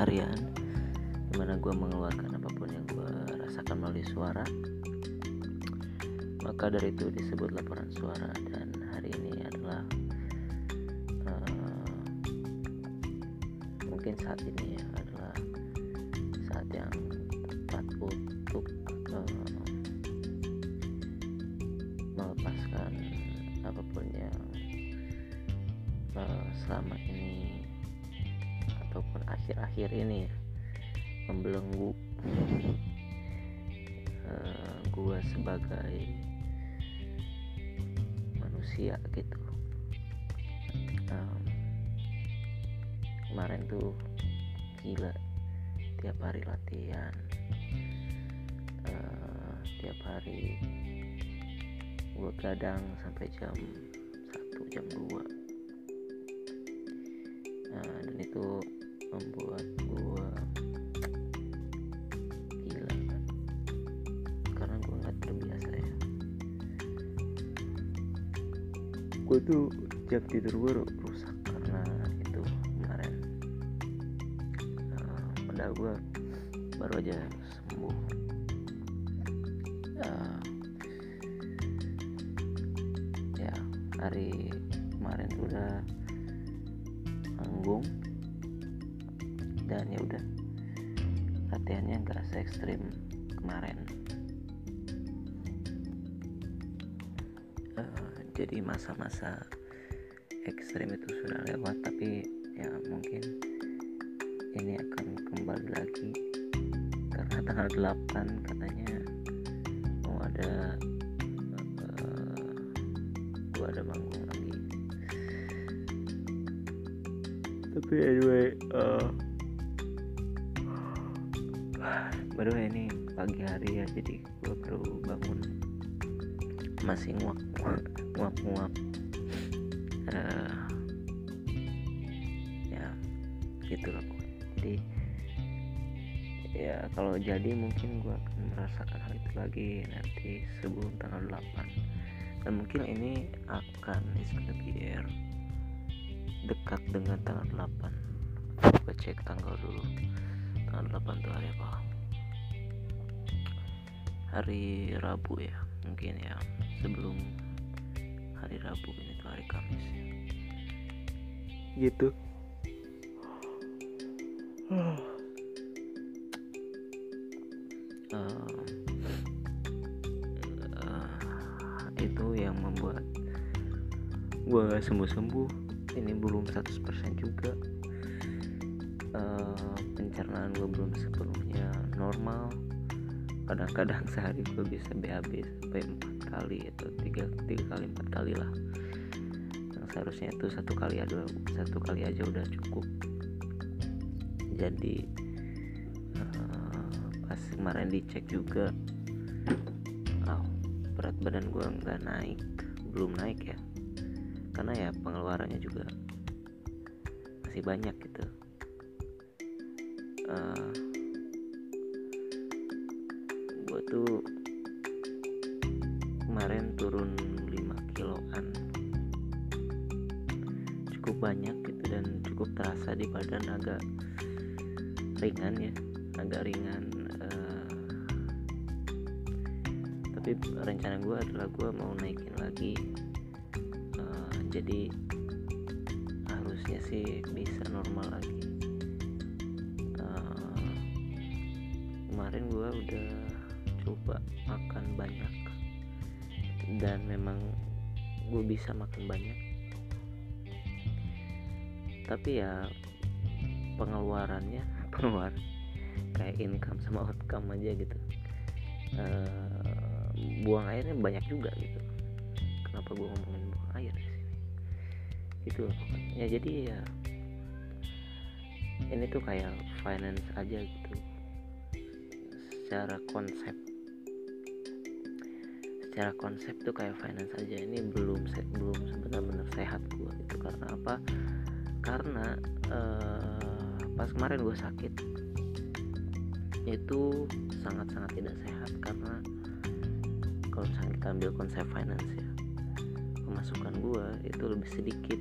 harian di mana gue mengeluarkan apa pun yang gue rasakan melalui suara. Maka dari itu disebut laporan suara dan hari ini adalah uh, mungkin saat ini ya adalah saat yang tepat untuk uh, melepaskan apa pun yang uh, selama ini ataupun akhir-akhir ini ya, membelenggu uh, gua sebagai manusia gitu. Um, kemarin tuh gila tiap hari latihan uh, tiap hari gue kadang sampai jam 1 jam 2 nah, dan itu membuat gue gila karena gue nggak terbiasa ya. Gue tuh jam tidur gue rusak karena itu kemarin. Uh, padahal gue baru aja sembuh. Uh, ya hari kemarin udah ya udah. Latihannya nggak se ekstrim kemarin. Uh, jadi masa-masa ekstrim itu sudah lewat tapi ya mungkin ini akan kembali lagi. Karena tanggal 8 katanya mau ada uh, gua ada manggung lagi. Tapi anyway uh, way ini pagi hari ya jadi gue baru bangun. Masih nguap nguap nguap uh, ya gitu pokoknya. Jadi ya kalau jadi mungkin gue akan merasakan hal itu lagi nanti sebelum tanggal 8 dan mungkin ini akan air dekat dengan tanggal 8 gue cek tanggal dulu. Tanggal 8 tuh hari apa hari Rabu ya mungkin ya sebelum hari Rabu ini tuh hari Kamis. Ya. gitu. Uh, uh, itu yang membuat gue gak sembuh-sembuh. Ini belum 100% juga. Uh, pencernaan gue belum sepenuhnya normal kadang-kadang sehari gue bisa BAB sampai empat kali atau tiga tiga kali empat kali lah. Yang seharusnya itu satu kali aja satu kali aja udah cukup. Jadi uh, pas kemarin dicek juga oh, berat badan gue nggak naik belum naik ya. Karena ya pengeluarannya juga masih banyak gitu. Uh, tuh kemarin turun 5 kiloan. Cukup banyak gitu dan cukup terasa di badan agak ringan ya agak ringan uh, tapi rencana gue adalah gue mau naikin lagi uh, jadi harusnya sih bisa normal lagi. Uh, kemarin gue udah coba makan banyak. Dan memang gue bisa makan banyak. Tapi ya pengeluarannya pengeluaran kayak income sama outcome aja gitu. Uh, buang airnya banyak juga gitu. Kenapa gue ngomongin buang air di sini? Gitu ya jadi ya ini tuh kayak finance aja gitu. Secara konsep secara konsep tuh kayak finance aja. Ini belum belum benar-benar sehat gue gitu. Karena apa? Karena uh, pas kemarin gue sakit itu sangat-sangat tidak sehat. Karena kalau misalnya kita ambil konsep finance ya pemasukan gue itu lebih sedikit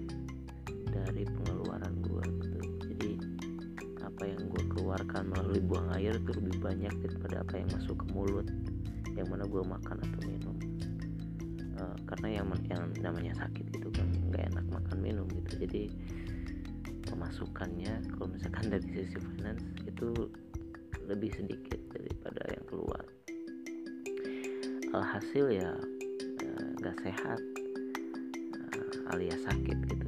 dari pengeluaran gue gitu. Jadi apa yang gue keluarkan melalui buang air itu lebih banyak daripada apa yang masuk ke mulut yang mana gue makan atau minum uh, karena yang yang namanya sakit itu kan nggak enak makan minum gitu. Jadi pemasukannya kalau misalkan dari sisi finance itu lebih sedikit daripada yang keluar. Alhasil ya eh, nggak sehat uh, alias sakit gitu.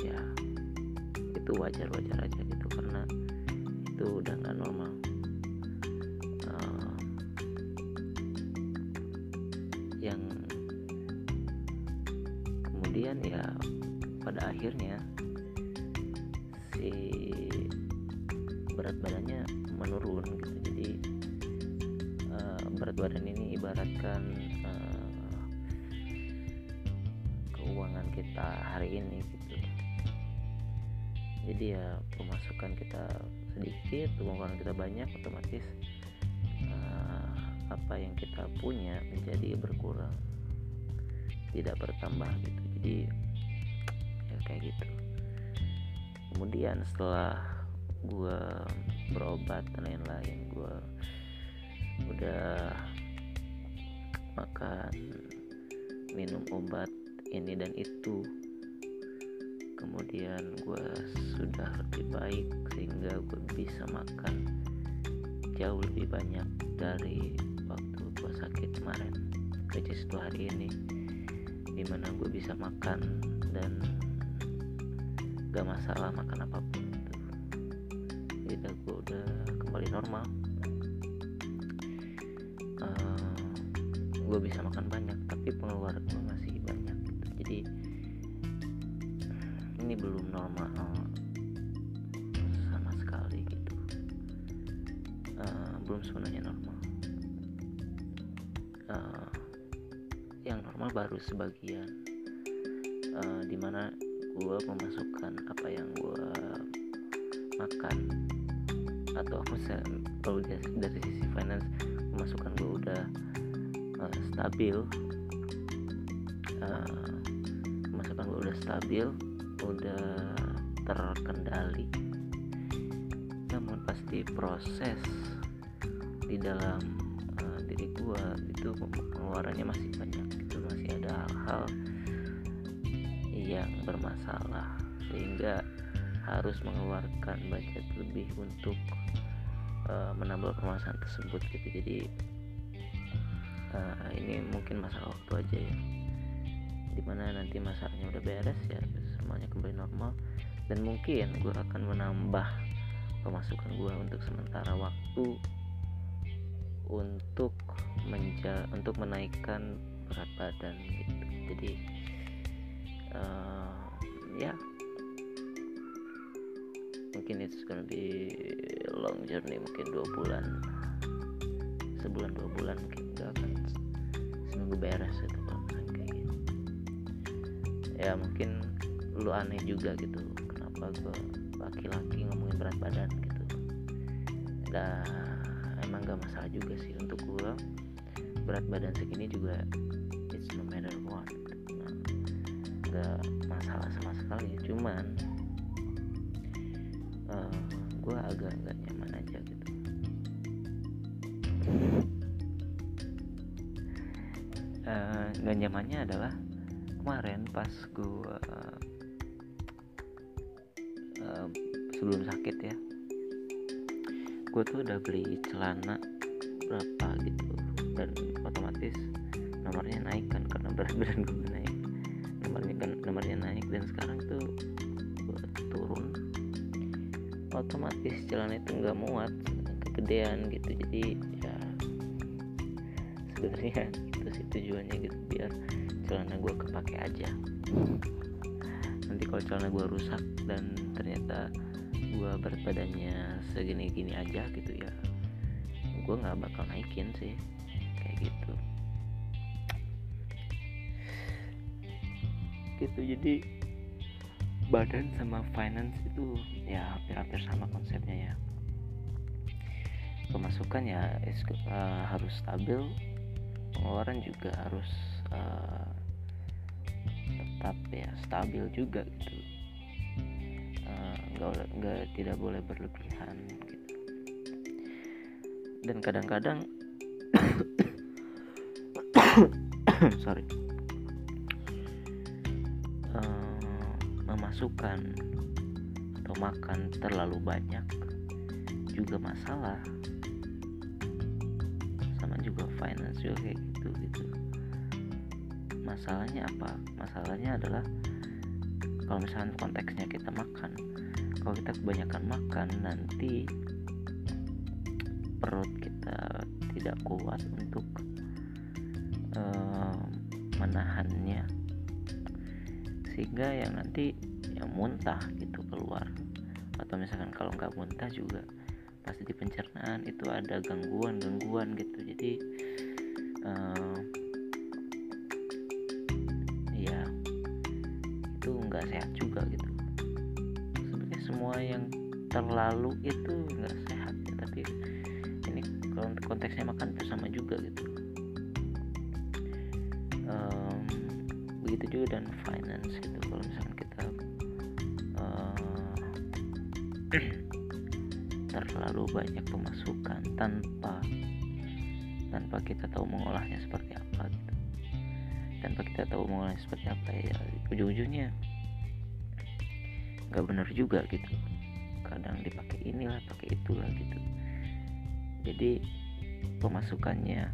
Ya itu wajar-wajar aja gitu karena itu udah nggak normal kemudian ya pada akhirnya si berat badannya menurun gitu. Jadi uh, berat badan ini ibaratkan uh, keuangan kita hari ini gitu. Jadi ya pemasukan kita sedikit pengeluaran kita banyak otomatis uh, apa yang kita punya menjadi berkurang tidak bertambah gitu jadi ya kayak gitu. Kemudian setelah gue berobat dan lain-lain gue udah makan minum obat ini dan itu. Kemudian gue sudah lebih baik sehingga gue bisa makan jauh lebih banyak dari waktu gue sakit kemarin which is hari ini di mana gue bisa makan dan gak masalah makan apa pun gitu. Jadi gue udah kembali normal. Uh, eh, gue bisa makan banyak tapi pengeluaran gue masih banyak gitu. jadi ini belum normal sama sekali gitu. Uh, belum sebenarnya normal baru sebagian uh, di mana gue memasukkan apa yang gue makan. Atau aku kalau dari sisi finance pemasukan gue udah uh, stabil. Uh, pemasukan gue udah stabil udah terkendali. Namun pasti proses di dalam uh, diri gue itu pengeluarannya masih banyak hal-hal yang bermasalah sehingga harus mengeluarkan budget lebih untuk uh, menambah permasalahan tersebut gitu. Jadi uh, ini mungkin masalah waktu aja ya. Di mana nanti masalahnya udah beres ya semuanya kembali normal. Dan mungkin gue akan menambah pemasukan gue untuk sementara waktu untuk menja untuk menaikkan berat badan gitu jadi uh, ya. Mungkin it's gonna be long journey mungkin dua bulan. Sebulan dua bulan mungkin gak akan seminggu beres itu kayak gitu. Ya mungkin lu aneh juga gitu kenapa gue laki-laki ngomongin berat badan gitu. Nah emang gak masalah juga sih untuk gue berat badan segini juga it's no matter what gak masalah sama sekali cuman uh, gue agak nggak nyaman aja gitu. Uh, nggak nyamannya adalah kemarin pas gue uh, sebelum sakit ya gue tuh udah beli celana berapa gitu dan otomatis nomornya naik kan karena berat badan gue naik nomornya naik dan sekarang tuh turun. Otomatis jalan itu nggak muat kegedean gitu. Jadi ya sebenarnya itu sih tujuannya gitu biar celana gue kepake aja. Nanti kalau celana gue rusak dan ternyata gue berat badannya segini-gini aja gitu ya gue nggak bakal naikin sih gitu. Jadi badan sama finance itu ya hampir-hampir sama konsepnya ya. Pemasukan ya uh, harus stabil pengeluaran juga harus uh, tetap ya stabil juga gitu. Uh, nggak nggak tidak boleh berlebihan gitu. Dan kadang-kadang sorry memasukkan atau makan terlalu banyak juga masalah. Sama juga finance juga kayak gitu gitu. Masalahnya apa? Masalahnya adalah kalau misalnya konteksnya kita makan kalau kita kebanyakan makan nanti perut kita tidak kuat untuk uh, menahannya. Sehingga yang nanti yang muntah gitu keluar. Atau misalkan kalau nggak muntah juga pasti di pencernaan itu ada gangguan-gangguan gitu. Jadi uh, ya itu nggak sehat juga gitu. Sebenarnya semua yang terlalu itu nggak sehat ya tapi ini kalau konteksnya makan itu sama juga gitu. Um, begitu juga dan finance itu kalau misalkan kita terlalu banyak pemasukan tanpa tanpa kita tahu mengolahnya seperti apa gitu. Tanpa kita tahu mengolahnya seperti apa ya ujung-ujungnya nggak benar juga gitu. Kadang dipakai inilah pakai itulah gitu. Jadi pemasukannya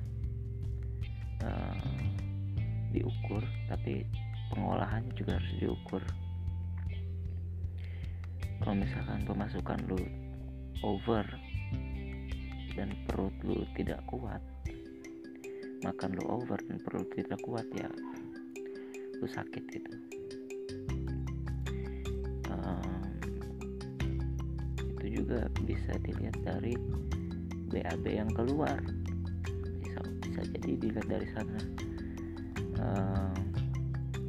uh, diukur tapi pengolahannya juga harus diukur kalau misalkan pemasukan lu over dan perut lu tidak kuat makan lu over dan perut tidak kuat ya lu sakit gitu. Um, itu juga bisa dilihat dari BAB yang keluar. Bisa bisa jadi dilihat dari sana um,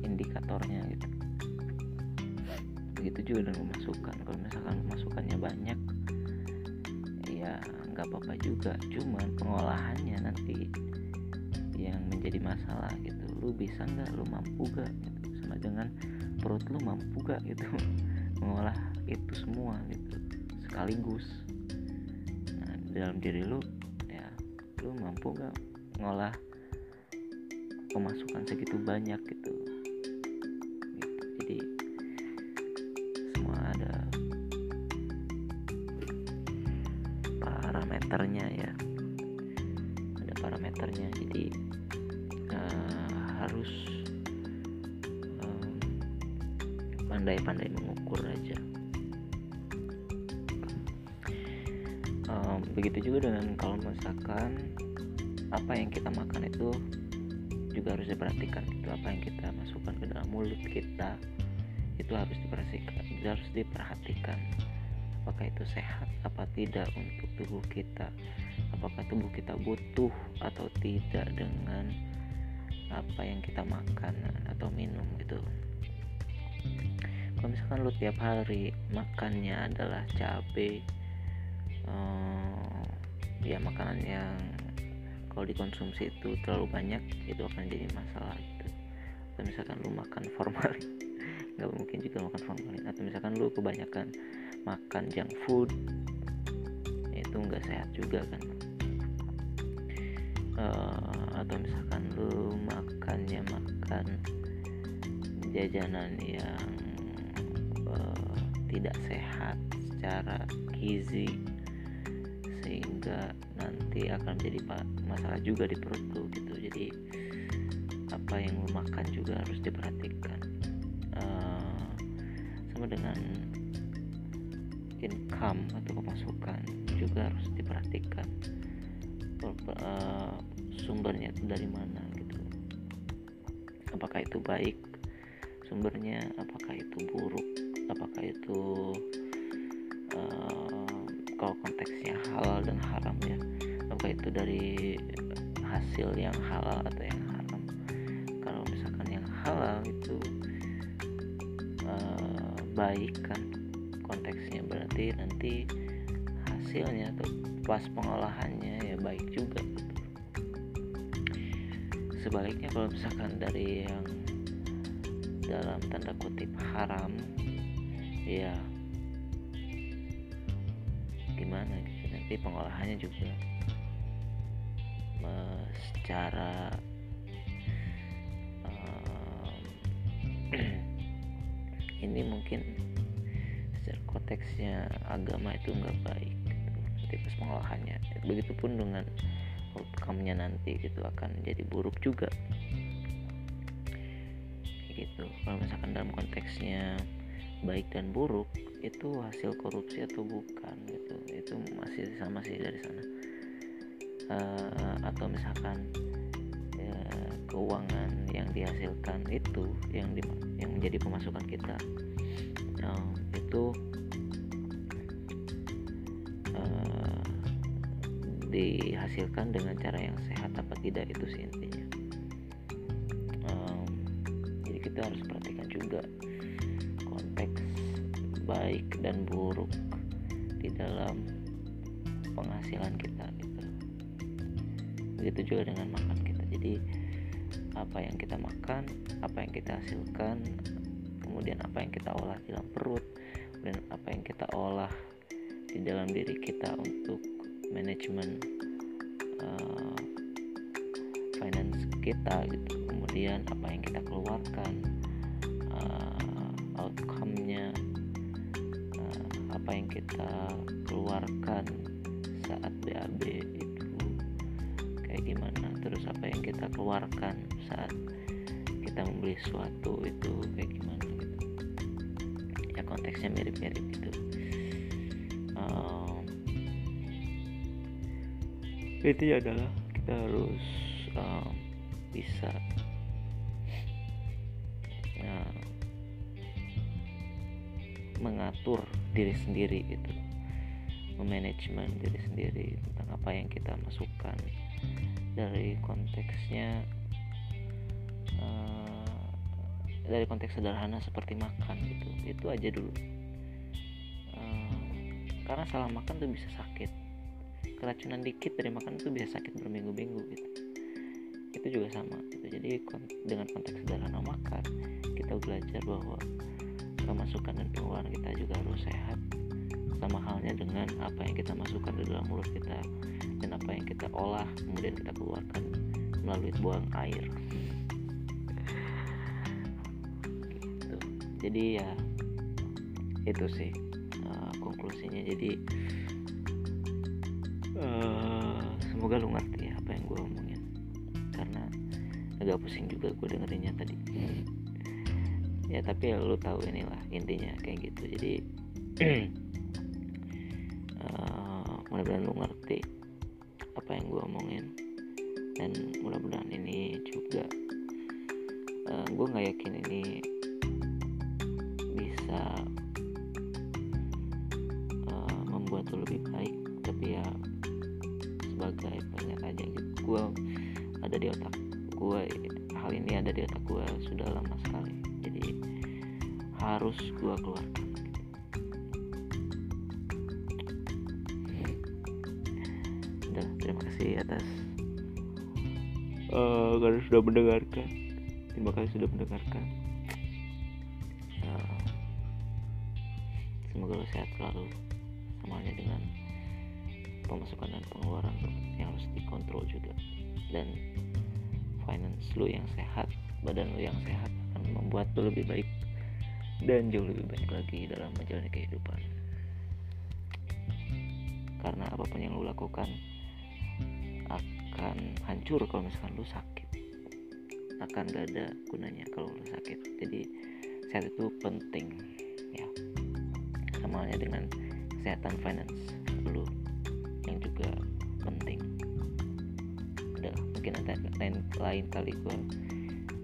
indikatornya gitu begitu juga dengan pemasukan kalau misalkan pemasukannya banyak ya nggak apa-apa juga. Cuman pengolahannya nanti yang menjadi masalah gitu. Lu bisa nggak? Lu mampu gak gitu. Sama dengan perut lu mampu gak gitu? Mengolah itu semua gitu. Sekaligus. Nah dalam diri lu ya lu mampu gak ngolah pemasukan segitu banyak gitu, gitu. Parameternya. Jadi uh, harus pandai-pandai um, mengukur aja. Um, begitu juga dengan kalau misalkan apa yang kita makan itu juga harus diperhatikan. Itu apa yang kita masukkan ke dalam mulut kita itu harus diperhatikan harus diperhatikan. Apakah itu sehat apa tidak untuk tubuh kita apakah tubuh kita butuh atau tidak dengan apa yang kita makan atau minum gitu? Kalau misalkan lu tiap hari makannya adalah cabai uh, ya makanan yang kalau dikonsumsi itu terlalu banyak itu akan jadi masalah gitu. Atau misalkan lu makan formalin nggak mungkin juga makan formalin. Atau misalkan lu kebanyakan makan junk food itu nggak sehat juga kan uh, atau misalkan lu makannya makan jajanan yang uh, tidak sehat secara gizi sehingga nanti akan menjadi masalah juga di perut lu gitu. Jadi apa yang lu makan juga harus diperhatikan. Uh, sama dengan income atau pemasukan juga harus diperhatikan sumbernya itu dari mana gitu apakah itu baik sumbernya apakah itu buruk apakah itu uh, kalau konteksnya halal dan haram ya apakah itu dari hasil yang halal atau yang haram kalau misalkan yang halal itu uh, baik kan konteksnya berarti nanti hasilnya atau pas pengolahannya ya baik juga. Sebaliknya kalau misalkan dari yang dalam tanda kutip haram ya gimana gitu nanti pengolahannya juga uh, secara uh, ini mungkin secara konteksnya agama itu nggak baik gitu. nanti pas pengolahannya begitupun dengan outcome-nya nanti gitu akan jadi buruk juga. Gitu. Kalau misalkan dalam konteksnya baik dan buruk itu hasil korupsi atau bukan gitu. Itu masih sama sih dari sana. Uh, atau misalkan ya, keuangan yang dihasilkan itu yang di, yang menjadi pemasukan kita um, itu dihasilkan dengan cara yang sehat apa tidak itu sih intinya. Um, jadi kita harus perhatikan juga konteks baik dan buruk di dalam penghasilan kita gitu. Begitu juga dengan makan kita. Jadi apa yang kita makan apa yang kita hasilkan kemudian apa yang kita olah di dalam perut dan apa yang kita olah di dalam diri kita untuk manajemen uh, finance kita gitu. Kemudian apa yang kita keluarkan uh, outcome-nya uh, apa yang kita keluarkan saat BAB itu kayak gimana. Terus apa yang kita keluarkan saat kita membeli sesuatu itu kayak gimana gitu. Ya konteksnya mirip-mirip gitu itu adalah kita harus um, bisa. Uh, mengatur diri sendiri gitu. Memanajemen diri sendiri tentang apa yang kita masukkan. Dari konteksnya uh, dari konteks sederhana seperti makan gitu. Itu aja dulu. Uh, karena salah makan tuh bisa sakit keracunan dikit dari makan tuh bisa sakit berminggu-minggu gitu. Itu juga sama gitu. Jadi dengan konteks sederhana makan kita belajar bahwa pemasukan dan pengeluaran kita juga harus sehat. Sama halnya dengan apa yang kita masukkan di dalam mulut kita dan apa yang kita olah kemudian kita keluarkan melalui buang air. Gitu. jadi ya itu sih uh, konklusinya. Jadi uh, semoga lu ngerti apa yang gue omongin. Karena agak pusing juga gue dengerinnya tadi. Ya tapi ya lu tahu inilah intinya kayak gitu. Jadi uh, mudah-mudahan lu ngerti apa yang gue omongin. Dan mudah-mudahan ini juga uh, gue nggak yakin ini bisa uh, membuat lu lebih baik. Tapi ya sebagai pengingat aja gitu. Gue ada di otak gue hal ini ada di otak gue sudah lama sekali. Jadi harus gue keluarkan. Udah terima kasih atas uh, karena sudah mendengarkan. Terima kasih sudah mendengarkan. Uh, semoga lo sehat selalu semuanya dengan pemasukan dan pengeluaran yang harus dikontrol juga. Dan finance lu yang sehat badan lu yang sehat akan membuat lu lebih baik dan jauh lebih baik lagi dalam menjalani kehidupan. Karena apa pun yang lu lakukan akan hancur kalau misalkan lu sakit. Akan gak ada gunanya kalau lu sakit. Jadi sehat itu penting ya. Sama halnya dengan kesehatan finance lu juga penting. Udah mungkin nanti lain, lain kali gue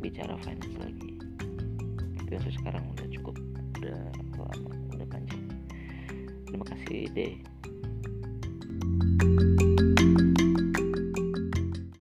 bicara finance lagi. Tapi untuk sekarang udah cukup udah lama udah panjang. Terima kasih deh